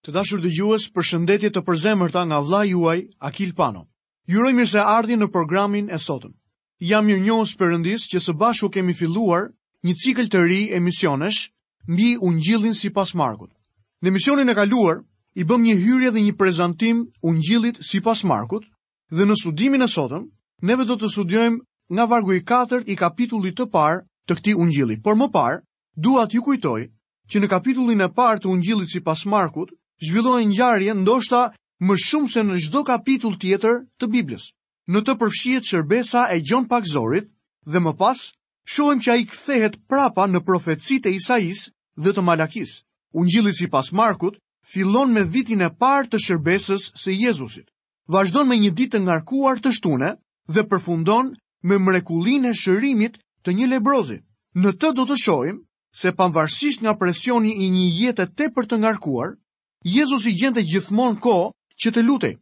Të dashur dëgjues, përshëndetje të përzemërta nga vëllai juaj Akil Pano. Ju uroj mirëseardhje në programin e sotëm. Jam mirënjohës Perëndisë që së bashku kemi filluar një cikël të ri emisionesh mbi Ungjillin sipas Markut. Në emisionin e kaluar i bëmë një hyrje dhe një prezantim Ungjillit sipas Markut dhe në studimin e sotëm neve do të studiojmë nga vargu i katërt i kapitullit të parë të këtij Ungjilli. Por më parë dua t'ju kujtoj që në kapitullin e parë të Ungjillit sipas Markut zhvillohen ngjarje ndoshta më shumë se në çdo kapitull tjetër të Biblës. Në të përfshihet shërbesa e Gjon Pagëzorit dhe më pas shohim që ai kthehet prapa në profecitë e Isaisë dhe të Malakisë. Ungjilli sipas Markut fillon me vitin e parë të shërbesës së Jezusit. Vazhdon me një ditë të ngarkuar të shtune dhe përfundon me mrekullinë e shërimit të një lebrozi. Në të do të shohim se pavarësisht nga presioni i një jete tepër të ngarkuar, Jezusi gjente gjithmonë kohë që të lutej.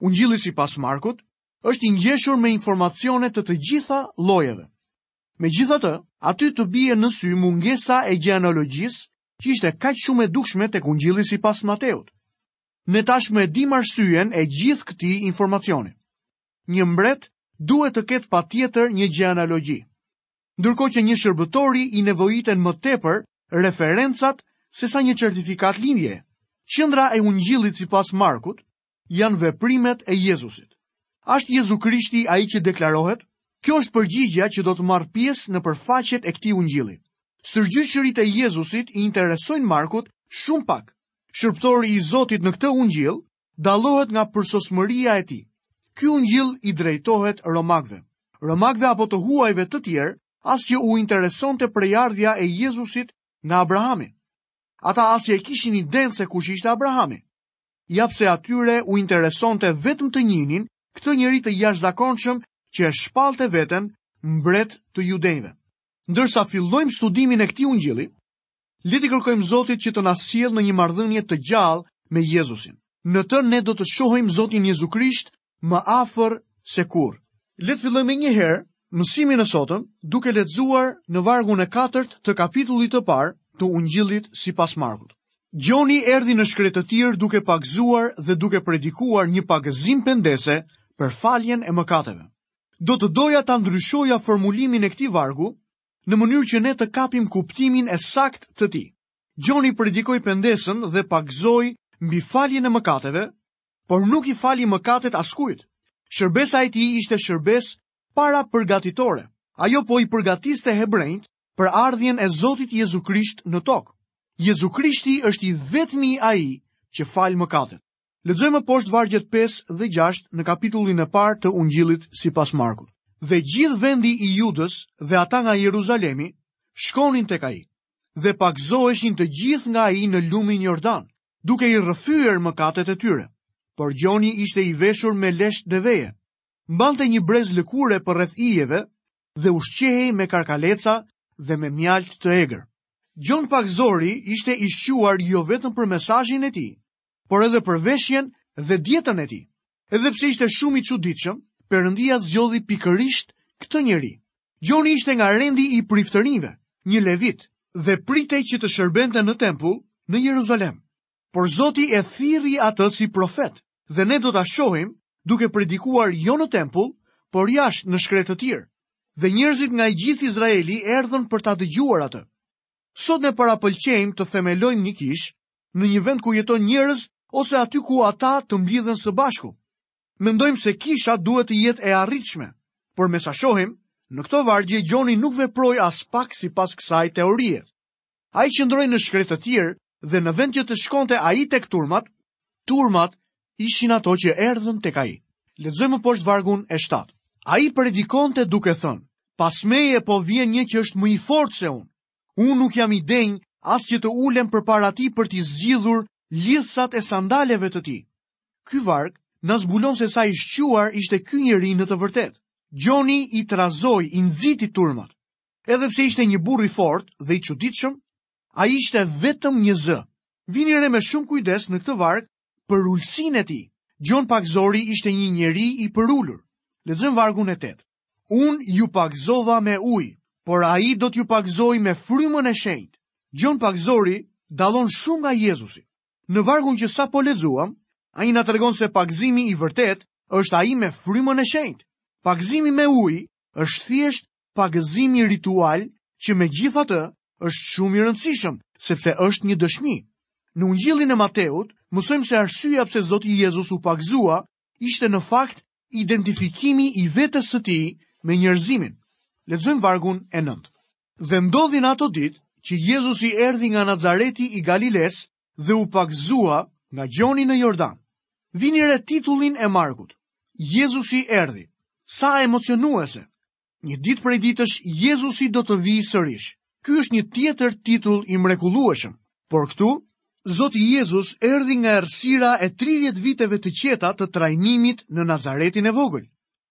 Ungjilli sipas Markut është i ngjeshur me informacione të të gjitha llojeve. Megjithatë, aty të bie në sy mungesa e gjenealogjisë që ishte kaq shumë e dukshme tek Ungjilli sipas Mateut. Ne tashmë e dimë arsyen e gjithë këtij informacioni. Një mbret duhet të ketë patjetër një gjenealogji. ndërkohë që një shërbëtori i nevojiten më tepër referencat se sa një certifikatë lindje. Qendra e ungjillit sipas Markut janë veprimet e Jezusit. A është Jezu Krishti ai që deklarohet? Kjo është përgjigja që do të marrë pjesë nëpër faqet e këtij ungjilli. Stërgjyshërit e Jezusit i interesojnë Markut shumë pak. Shërbëtori i Zotit në këtë ungjill Dallohet nga përsosmëria e tij. Ky ungjill i drejtohet romakëve. Romakëve apo të huajve të tjerë, as që u interesonte prejardhja e Jezusit nga Abrahami. Ata as që e kishin idenë se kush ishte Abrahami. Ja pse atyre u interesonte vetëm të njihnin këtë njeri të jashtëzakonshëm që e shpallte veten mbret të judenjve. Ndërsa fillojmë studimin e këtij ungjilli, Le t'i kërkojmë Zotit që të na sjellë në një marrëdhënie të gjallë me Jezusin. Në të ne do të shohim Zotin Jezu Krisht më afër se kurrë. Le të fillojmë menjëherë mësimin e sotëm duke lexuar në vargun e katërt të kapitullit të parë të Ungjillit sipas Markut. Gjoni erdhi në shkretëtirë duke pagëzuar dhe duke predikuar një pagëzim pendese për faljen e mëkateve. Do të doja ta ndryshoja formulimin e këtij vargu në mënyrë që ne të kapim kuptimin e saktë të tij. Gjoni predikoi pendesën dhe pagëzoi mbi faljen e mëkateve, por nuk i fali mëkatet askujt. Shërbesa e tij ishte shërbesë parapërgatitore. Ajo po i përgatiste hebrenjtë për ardhjen e Zotit Jezu Krisht në tokë. Jezu Krishti është i vetmi ai që fal mëkatet. Lexojmë poshtë vargjet 5 dhe 6 në kapitullin e parë të Ungjillit sipas Markut. Dhe gjithë vendi i Judës dhe ata nga Jeruzalemi shkonin tek ai dhe pagëzoheshin të gjithë nga ai në lumin Jordan, duke i rrëfyer mëkatet e tyre. Por Gjoni ishte i veshur me lesh deveje, mbante një brez lëkure përreth ijeve dhe ushqehej me karkaleca dhe me mjaltë të egër. Gjon Pagëzori ishte i shquar jo vetëm për mesazhin e tij, por edhe për veshjen dhe dietën e tij. Edhe pse ishte shumë i çuditshëm, Perëndia zgjodhi pikërisht këtë njeri. Gjoni ishte nga rendi i priftërinjve, një levit, dhe pritej që të shërbente në tempull në Jeruzalem. Por Zoti e thirri atë si profet, dhe ne do ta shohim duke predikuar jo në tempull, por jashtë në shkretëtirë. Dhe njerëzit nga i gjithë Izraeli erdhën për ta dëgjuar atë. Sot ne parapëlqejmë të themelojmë një kishë në një vend ku jetojnë njerëz ose aty ku ata të mblidhen së bashku. Mendojmë se kisha duhet të jetë e arritshme, por me sa shohim, në këto vargje Gjoni nuk veproi aspak sipas kësaj teorie. Ai qëndroi në shkretëtirë dhe në vend që të shkonte ai tek turmat, turmat ishin ato që erdhën tek ai. Lexojmë poshtë vargun e shtatë. Ai predikonte duke thënë, pas meje po vjen një që është më i fortë se unë. Unë nuk jam i denjë as që të ulem përpara tij për t'i zgjidhur lidhëset e sandaleve të tij. Ky varg na zbulon se sa i shquar ishte ky njeri në të vërtetë. Gjoni i trazoi, i nxiti turmat. Edhe pse ishte një burrë i fortë dhe i çuditshëm, Ai ishte vetëm një zë. Vini re me shumë kujdes në këtë varg përulësinë e tij. Gjon Pagëzori ishte një njeri i përulur. Lexojmë vargun e tetë. Unë ju pagëzova me ujë, por ai do t'ju pagëzojë me frymën e shenjtë. Gjon Pagëzori dallon shumë nga Jezusi. Në vargun që sapo lexuam, ai na tregon se pagëzimi i vërtetë është ai me frymën e shenjtë. Pagëzimi me ujë është thjesht pagëzimi ritual që megjithatë është shumë i rëndësishëm, sepse është një dëshmi. Në ungjillin e Mateut, mësojmë se arsyeja pse Zoti Jezus u pagëzua ishte në fakt identifikimi i vetes së tij me njerëzimin. Lexojmë vargun e nëntë. Dhe ndodhi në ato ditë që Jezusi erdhi nga Nazareti i Galilesë dhe u pagëzua nga Gjoni në Jordan. Vini re titullin e Markut. Jezusi erdhi. Sa emocionuese! Një ditë prej ditësh Jezusi do të vijë sërish. Ky është një tjetër titull i mrekullueshëm. Por këtu Zoti Jezus erdhi nga errësira e 30 viteve të qeta të trajnimit në Nazaretin e vogël.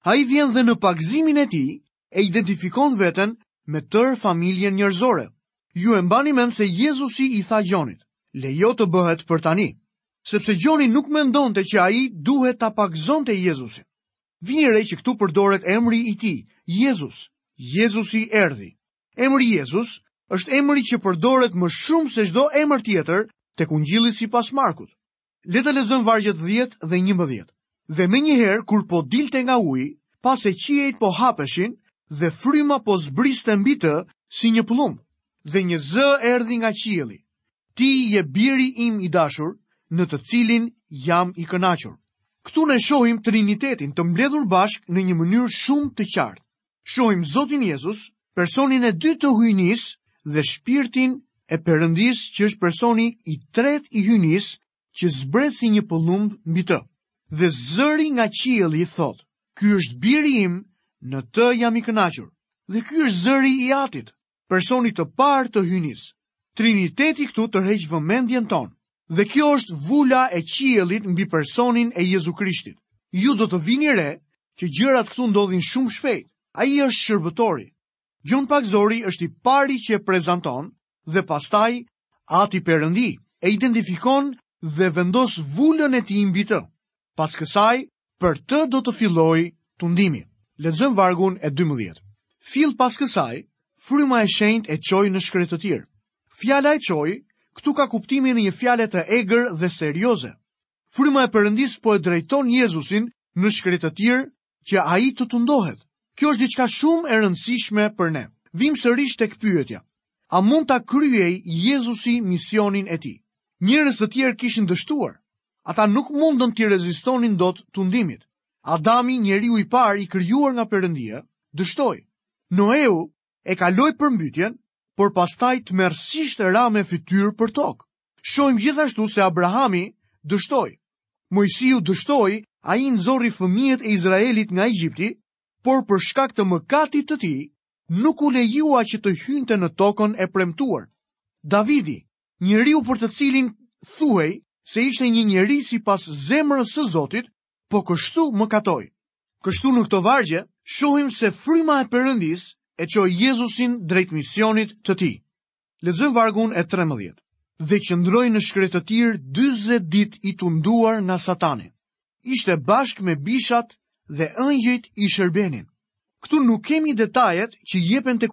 Ai vjen dhe në pagëzimin e tij e identifikon veten me tërë familjen njerëzore. Ju e mbani mend se Jezusi i tha Gjonit, Lejo të bëhet për tani, sepse Gjoni nuk mendonte që ai duhet ta pagëzonte Jezusin. Vini re që këtu përdoret emri i tij, Jezus. Jezusi erdhi. Emri Jezus është emri që përdoret më shumë se çdo emër tjetër tek Ungjilli sipas Markut. Le të lexojmë vargjet 10 dhe 11. Dhe menjëherë kur po dilte nga uji, pa se qiejt po hapeshin dhe fryma po zbriste mbi të si një pëllumb. Dhe një zë erdhi nga qielli. Ti je biri im i dashur, në të cilin jam i kënaqur. Këtu ne shohim Trinitetin të mbledhur bashkë në një mënyrë shumë të qartë. shohim Zotin Jezus, personin e dytë të hyjnisë dhe shpirtin e Perëndisë që është personi i tretë i hyjnisë që zbret si një pëllumb mbi të. Dhe zëri nga qielli thotë, ky është biri im në të jam i kënaqur dhe ky është zëri i Atit. personit të parë të hyjnisë. Triniteti këtu tërheq vëmendjen tonë. Dhe kjo është vula e qiellit mbi personin e Jezu Krishtit. Ju do të vini re që gjërat këtu ndodhin shumë shpejt. Ai është shërbëtori. Gjon Pagëzori është i pari që e prezanton dhe pastaj Ati Perëndi e identifikon dhe vendos vulën e tij mbi të. Pas kësaj, Për të do të fillojë tundimi. Lexojmë vargun e 12. Fill pas kësaj, fryma e shenjtë e çoi në shkretëtirë. Fjala e çoi këtu ka kuptimin e një fjale të egër dhe serioze. Fryma e Perëndisë po e drejton Jezusin në shkretëtirë që ai të tundohet. Kjo është diçka shumë e rëndësishme për ne. Vijmë sërish tek pyetja. A mund ta kryejë Jezusi misionin e tij? Njerëz të tjerë kishin dështuar. Ata nuk mundën t'i rezistonin dot tundimit. Adami, njeriu i parë i krijuar nga Perëndia, dështoi. Noeu e kaloi përmbytjen, por pastaj tmerrësisht ra me fytyrë përtokë. Shohim gjithashtu se Abrahami dështoi. Moisiu dështoi, ai nxori fëmijët e Izraelit nga Egjipti, por për shkak të mëkatit të tij, nuk u lejua që të hynte në Tokën e Premtuar. Davidi, Njeriu për të cilin thuhej se ishte një njeri sipas zemrës së Zotit, po kështu mëkatoi. Kështu në këto vargje, shohim se fryma e Perëndisë e çoi Jezusin drejt misionit të tij. Lexojmë vargun e 13. Dhe qëndroi në shkretëtirë 40 ditë i tunduar nga satani. ishte bashkë me bishat dhe ëngjëjt i shërbenin. Këtu nuk kemi detajet që jepen tek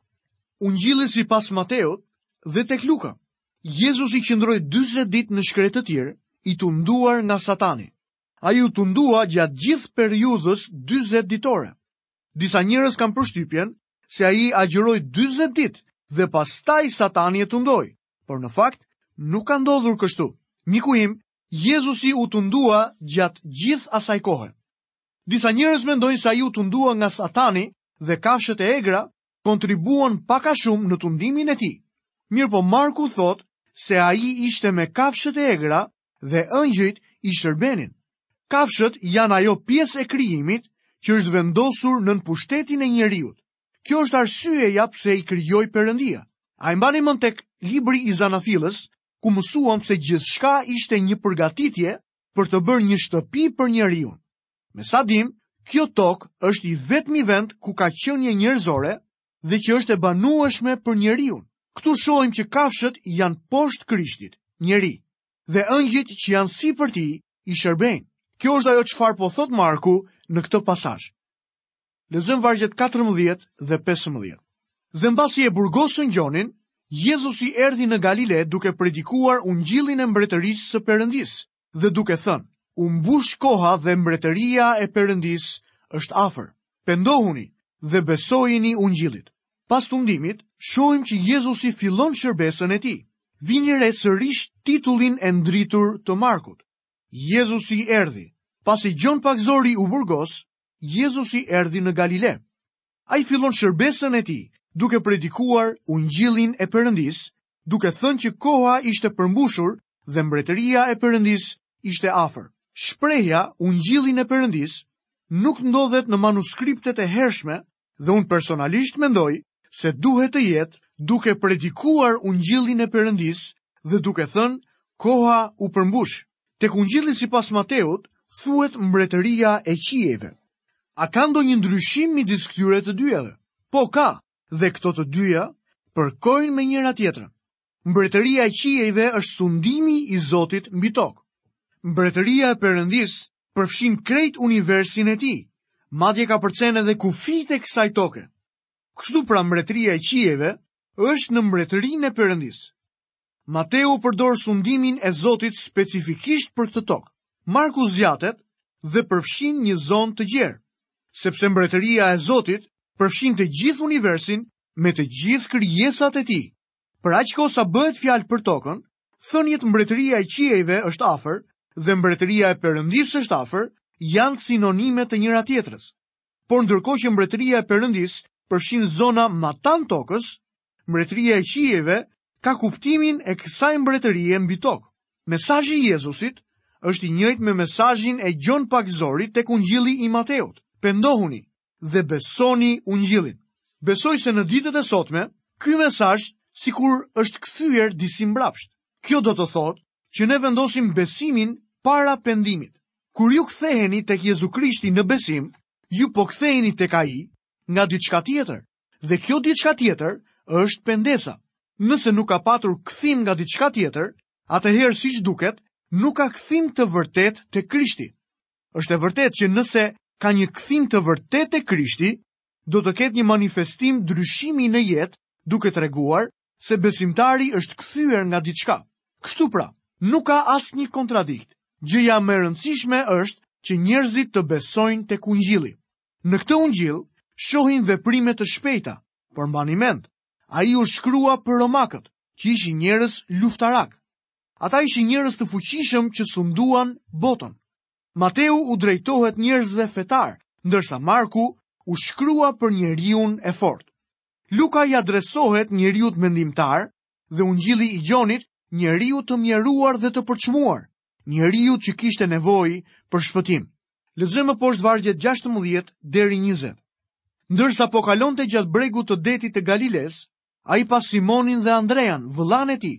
ungjilli sipas Mateut dhe tek Luka. Jezusi qëndroi 40 ditë në shkretëtirë, i tunduar nga satani. Ai u tundua gjatë gjithë periudhës 40 ditore. Disa njerëz kanë përshtypjen se ai agjëroi 40 ditë dhe pastaj satani e tundoi, por në fakt nuk ka ndodhur kështu. Miku im, Jezusi u tundua gjatë gjithë asaj kohe. Disa njerëz mendojnë se ai u tundua nga Satani dhe kafshët e egra kontribuan pak a shumë në tundimin e tij. Mirëpo Marku thotë se ai ishte me kafshët e egra dhe ëngjëjt i shërbenin. Kafshët janë ajo pjesë e krijimit që është vendosur nën pushtetin e njeriut. Kjo është arsyeja pse i krijoi Perëndia. A i mbani mend tek libri i Zanafillës, ku mësuam se gjithçka ishte një përgatitje për të bërë një shtëpi për njeriun. Me sa dimë, kjo tokë është i vetmi vend ku ka qenie njerëzore dhe që është e banueshme për njeriun. Këtu shohim që kafshët janë poshtë krishtit, njeri, dhe ëngjëjt që janë sipër tij i shërbejnë. Kjo është ajo çfarë po thotë Marku në këtë pasazh. Lexojmë vargjet 14 dhe 15. Dhe mbasi e burgosën Gjonin, Jezusi erdhi në Galile duke predikuar ungjillin e mbretërisë së Perëndisë dhe duke thënë: U mbush koha dhe mbretëria e Perëndisë është afër. Pendohuni dhe besojini ungjillit. Pas tundimit, shohim që Jezusi fillon shërbesën e tij. Vini re sërish titullin e ndritur të Markut. Jezusi erdhi. Pasi Gjon Pagëzori u burgos, Jezusi erdhi në Galile. Ai fillon shërbesën e tij, duke predikuar ungjillin e Perëndisë, duke thënë që koha ishte përmbushur dhe mbretëria e Perëndisë ishte afër. Shprehja ungjillin e Perëndisë nuk ndodhet në manuskriptet e hershme dhe unë personalisht mendoj se duhet të jetë duke predikuar ungjillin e Perëndisë dhe duke thënë koha u përmbush. Tek ungjilli sipas Mateut thuhet mbretëria e qiejve. A ka ndonjë ndryshim midis këtyre të dyjave? Po ka, dhe këto të dyja përkojnë me njëra tjetrën. Mbretëria e qiejve është sundimi i Zotit mbi tokë. Mbretëria e Perëndisë përfshin krejt universin e tij, madje kapërcen edhe kufijtë e kësaj toke. Kështu pra mbretëria e qiejve është në mbretërinë e Perëndisë. Mateu përdor sundimin e Zotit specifikisht për këtë tokë. Marku zgjatet dhe përfshin një zonë të gjerë, sepse mbretëria e Zotit përfshin të gjithë universin me të gjithë krijesat e tij. Për aq kohë sa bëhet fjalë për tokën, thëniet mbretëria e qiejve është afër dhe mbretëria e perëndisë është afër janë sinonime të njëra-tjetrës. Por ndërkohë që mbretëria e perëndisë përfshin zona matanë tokës, mbretëria e qiejve ka kuptimin e kësaj mbretërie mbi tokë. Mesazhi i Jezusit është i njëjtë me mesazhin e Gjon Pagëzorit tek Ungjilli i Mateut. Pendohuni, dhe besoni ungjillin. Besoj se në ditët e sotme, ky mesazh sikur është kthyer disi mbrapsht. Kjo do të thotë që ne vendosim besimin para pendimit. Kur ju ktheheni tek Jezu Krishti në besim, ju po ktheheni tek ai nga diçka tjetër. Dhe kjo diçka tjetër është pendesa. Nëse nuk ka patur kthim nga diçka tjetër, atëherë siç duket, nuk ka kthim të vërtetë te Krishti. Është e vërtetë që nëse ka një kthim të vërtetë te Krishti, do të ketë një manifestim ndryshimi në jetë, duke treguar se besimtari është kthyer nga diçka. Kështu pra, nuk ka asnjë kontradikt. Gjëja më e rëndësishme është që njerëzit të besojnë tek Ungjilli. Në këtë Ungjill shohim veprime të shpejta, por mbani mend, ai u shkrua për romakët, që ishin njerëz luftarakë. Ata ishin njerëz të fuqishëm që sunduan botën. Mateu u drejtohet njerëzve fetarë, ndërsa Marku u shkrua për njeriun e fortë. Luka i adresohet njeriut mendimtar dhe ungjilli i Gjonit njeriut të mjeruar dhe të përçmuar, njeriut që kishte nevojë për shpëtim. Lexojmë më poshtë vargjet 16 deri 20. Ndërsa po kalonte gjatë bregut të detit të Galilesë, ai pa Simonin dhe Andrean, vëllanë e tij,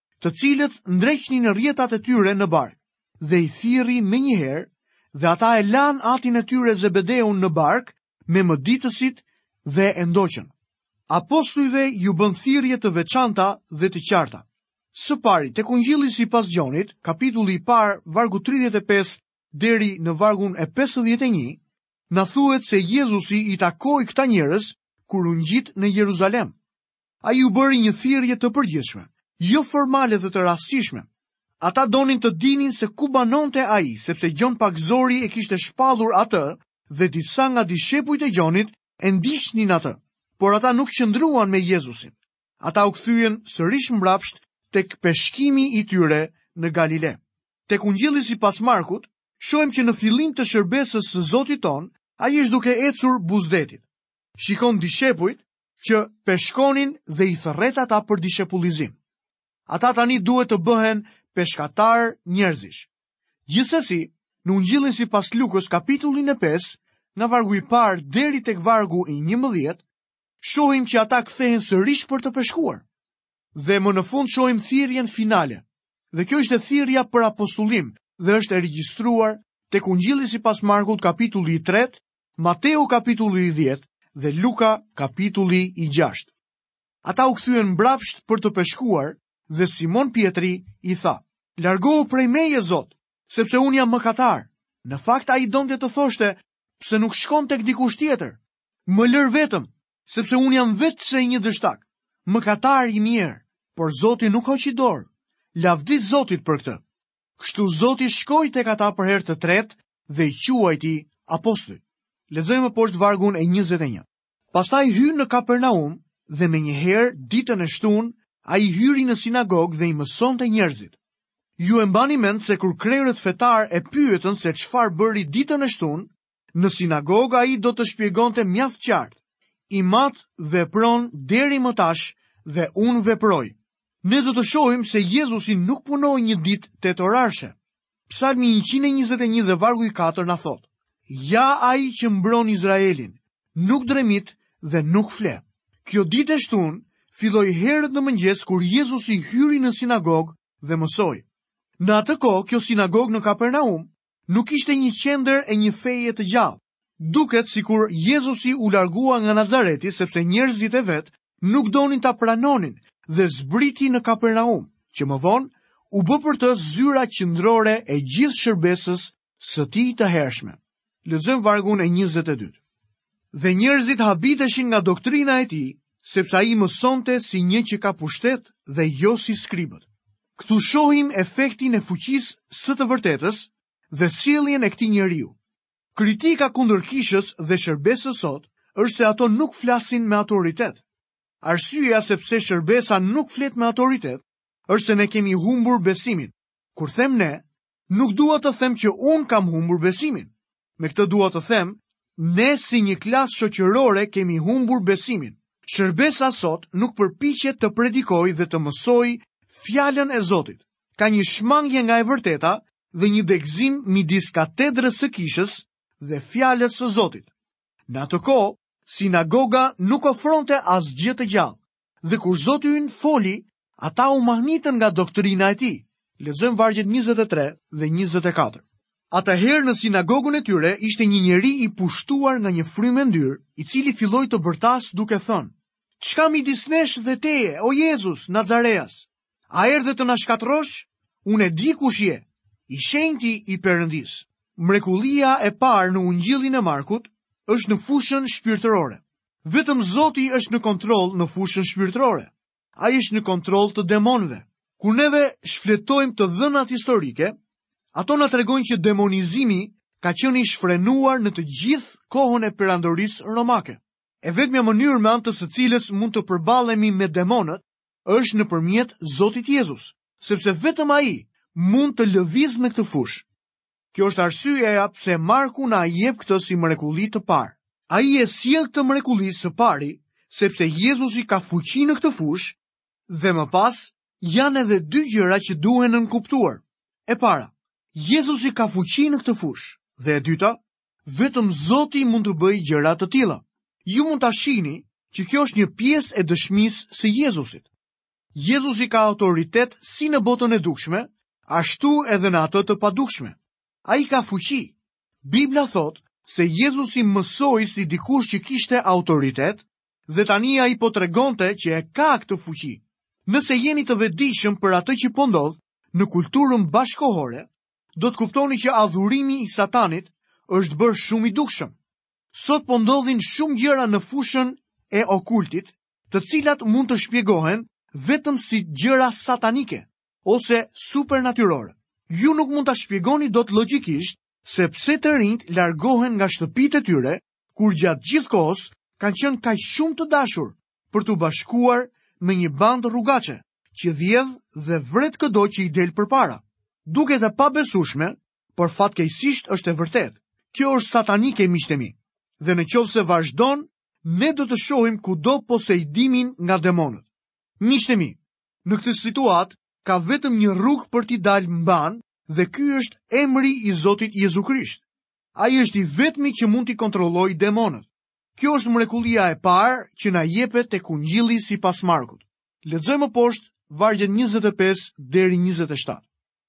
të cilët ndreqnin rrjetat e tyre në barkë, dhe i thirri menjëherë, dhe ata e lanë atin e tyre Zebedeun në barkë me mëditësit dhe e ndoqën. Apostujve iu bënë thirrje të veçanta dhe të qarta. Së pari, tek ungjilli sipas Gjonit, kapitulli i parë, vargu 35, deri në vargun e 51, na thuhet se Jezusi i takoi këta njerëz kur u ngjit në Jeruzalem. Ai u bëri një thirrje të përgjithshme, jo formale dhe të rastishme. Ata donin të dinin se ku banonte ai, sepse Gjon Pagëzori e kishte shpallur atë dhe disa nga dishepujt e Gjonit e ndiqnin atë. Por ata nuk qëndruan me Jezusin. Ata u kthyen sërish mbrapsht tek peshkimi i tyre në Galile. Tek Ungjilli sipas Markut, shohim që në fillim të shërbesës së Zotit tonë, ai është duke ecur buzë detit. Shikon dishepujt që peshkonin dhe i thërret ata për dishepullizim. Ata tani duhet të bëhen peshkatarë njerëzish. Gjithsesi, në Ungjillin sipas Lukës kapitullin e 5, nga vargu i parë deri tek vargu i 11, shohim që ata kthehen sërish për të peshkuar. Dhe më në fund shohim thirrjen finale. Dhe kjo ishte thirrja për apostullim dhe është e regjistruar tek Ungjilli sipas Markut kapitulli i 3 Mateu kapitulli i 10 dhe Luka kapitulli i 6. Ata u kthyen mbrapsht për të peshkuar dhe Simon Pjetri i tha, Largohu prej meje, Zot, sepse unë jam mëkatar. Në fakt, ai donte të thoshte, pse nuk shkon tek dikush tjetër, më lër vetëm, sepse unë jam veçse një dështak, mëkatar i mjerë, por Zoti nuk hoqi dorë, lavdi Zotit për këtë. Kështu Zoti shkoi tek ata për herë të tretë dhe i quajti apostuj. Lexojmë më poshtë vargun e 21. Pastaj hynë në Kapernaum dhe menjëherë ditën e shtunë, ai hyri në sinagogë dhe i mësonte njerëzit. Ju e mbani mend se kur krerët fetarë e pyetën se çfarë bëri ditën e shtunë, Në sinagogë ai do të shpjegonte mjaft qartë. Im atë vepron deri më tash dhe unë veproj. Ne do të shohim se Jezusi nuk punoi një ditë tetorarëshe. Psalmi 121 dhe vargu i 4 na thotë, Ja ai që mbron Izraelin, nuk dremit dhe nuk fle. Kjo ditë e shtunë, filloi herët në mëngjes kur Jezusi hyri në sinagogë dhe mësoi. Në atë kohë, kjo sinagogë në Kapernaum, nuk ishte një qendër e një feje të gjallë. Duket sikur Jezusi u largua nga Nazareti sepse njerëzit e vet nuk donin ta pranonin dhe zbriti në Kapernaum, që më vonë u bë për të zyra qendrore e gjithë shërbesës së tij të hershme. Lexojmë vargun e 22. Dhe njerëzit habiteshin nga doktrina e tij, sepse ai i mësonte si një që ka pushtet dhe jo si skribët. Këtu shohim efektin e fuqisë së të vërtetës dhe sjelljen e këtij njeriu. Kritika kundër kishës dhe shërbesës sot është se ato nuk flasin me autoritet. Arsyeja se pse shërbesa nuk flet me autoritet është se ne kemi humbur besimin. Kur them ne, Nuk dua të them që unë kam humbur besimin. Me këtë dua të them, ne si një klasë shoqërore kemi humbur besimin. Shërbesa sot nuk përpiqet të predikojë dhe të mësojë fjalën e Zotit. Ka një shmangje nga e vërteta dhe një degëzim midis katedrës së kishës dhe fjalës së Zotit. Në atë kohë, sinagoga nuk ofronte asgjë të gjallë. Dhe kur Zoti ynë foli, ata u mahnitën nga doktrina e tij. Lexojmë vargjet 23 dhe 24. Atëherë në sinagogën e tyre ishte një njeri i pushtuar nga një frymë e ndyrë, i cili filloi të bërtasë duke thënë, Ç'ka midis nesh dhe teje, o Jezus Nazareas? A erdhe të na shkatërrosh? Unë e di kush je, i shenjti i Perëndisë. Mrekullia e parë në Ungjillin e Markut është në fushën shpirtërore. Vetëm Zoti është në kontroll në fushën shpirtërore. Ai është në kontroll të demonëve. Kur neve shfletojmë të dhënat historike, ato na tregojnë që demonizimi ka qenë i shfrenuar në të gjithë kohën e perandorisë romake. E vetmja mënyrë me anë të së cilës mund të përballemi me demonët është nëpërmjet Zotit Jezus, sepse vetëm ai mund të lëvizë në këtë fushë. Kjo është arsyeja pse Marku na jep këtë si mrekulli të parë. Ai e sjell këtë mrekulli së pari, sepse Jezusi ka fuqi në këtë fushë dhe më pas janë edhe dy gjëra që duhen nënkuptuar. E para, Jezusi ka fuqi në këtë fushë dhe e dyta, vetëm Zoti mund të bëjë gjëra të tilla. Ju mund ta shihni që kjo është një pjesë e dëshmisë së Jezusit. Jezusi ka autoritet si në botën e dukshme, ashtu edhe në atë të padukshme. Ai ka fuqi. Bibla thotë se Jezusi mësoi si dikush që kishte autoritet dhe tani ai po tregonte që e ka këtë fuqi. Nëse jeni të vetëdijshëm për atë që po ndodh në kulturën bashkëkohore, do të kuptoni që adhurimi i satanit është bërë shumë i dukshëm. Sot po ndodhin shumë gjëra në fushën e okultit të cilat mund të shpjegohen vetëm si gjëra satanike ose supernatyrore. Ju nuk mund ta shpjegoni dot logjikisht se pse të rinjtë largohen nga shtëpitë e tyre kur gjatë gjithë kohës kanë qenë kaq shumë të dashur për t'u bashkuar me një bandë rrugaçe që vjedh dhe vret këdo që i del përpara. Duket e pabesueshme, por fatkeqësisht është e vërtetë. Kjo është satanike, miqtë e mi. Dhe në qoftë se vazhdon ne do të shohim kudo posejdimin nga demonët. Miqtë e mi, në këtë situatë ka vetëm një rrugë për t'i dalë mbanë dhe ky është emri i Zotit Jezu Krisht. Ai është i vetmi që mund t'i kontrollojë demonët. Kjo është mrekullia e parë që na jepet tek Ungjilli sipas Markut. Lexojmë poshtë vargjet 25 deri 27.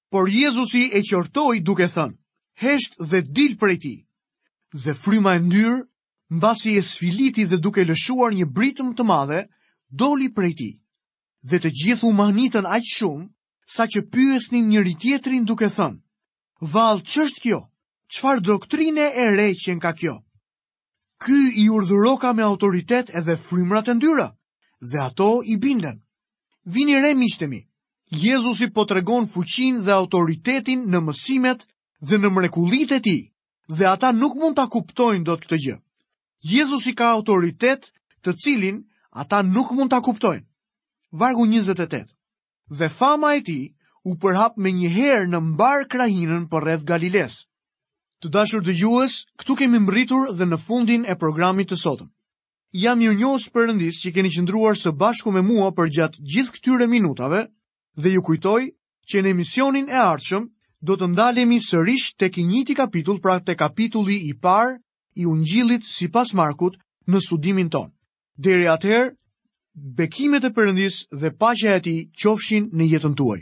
Por Jezusi e qortoi duke thënë: "Hesht dhe dil prej tij." Dhe fryma e ndyrë Mbasi e sfiliti dhe duke lëshuar një britëm të madhe, doli prej tij. Dhe të gjithë u mahnitën aq shumë, saqë pyesnin njëri-tjetrin duke thënë, Vallë, ç'është kjo? Çfarë doktrine e re qenka kjo? Ky i urdhëroka me autoritet edhe frymërat e ndyra, dhe ato i binden. Vini re miqtë e mi. Jezusi po tregon fuqinë dhe autoritetin në mësimet dhe në mrekullitë e tij, dhe ata nuk mund ta kuptojnë dot këtë gjë. Jezusi ka autoritet të cilin ata nuk mund ta kuptojnë. Vargu 28 Dhe fama e tij u përhap menjëherë në mbarë krahinën përreth Galilesë. Të dashur dëgjues, këtu kemi mbërritur dhe në fundin e programit të sotëm. Jam mirënjohës Perëndisë që keni qëndruar së bashku me mua përgjatë gjithë këtyre minutave dhe ju kujtoj që në emisionin e ardhshëm do të ndalemi sërish tek i njëjti kapitull, pra te kapitulli i parë i Ungjillit sipas Markut në studimin tonë. Deri atëherë, bekimet e Perëndisë dhe paqja e tij qofshin në jetën tuaj.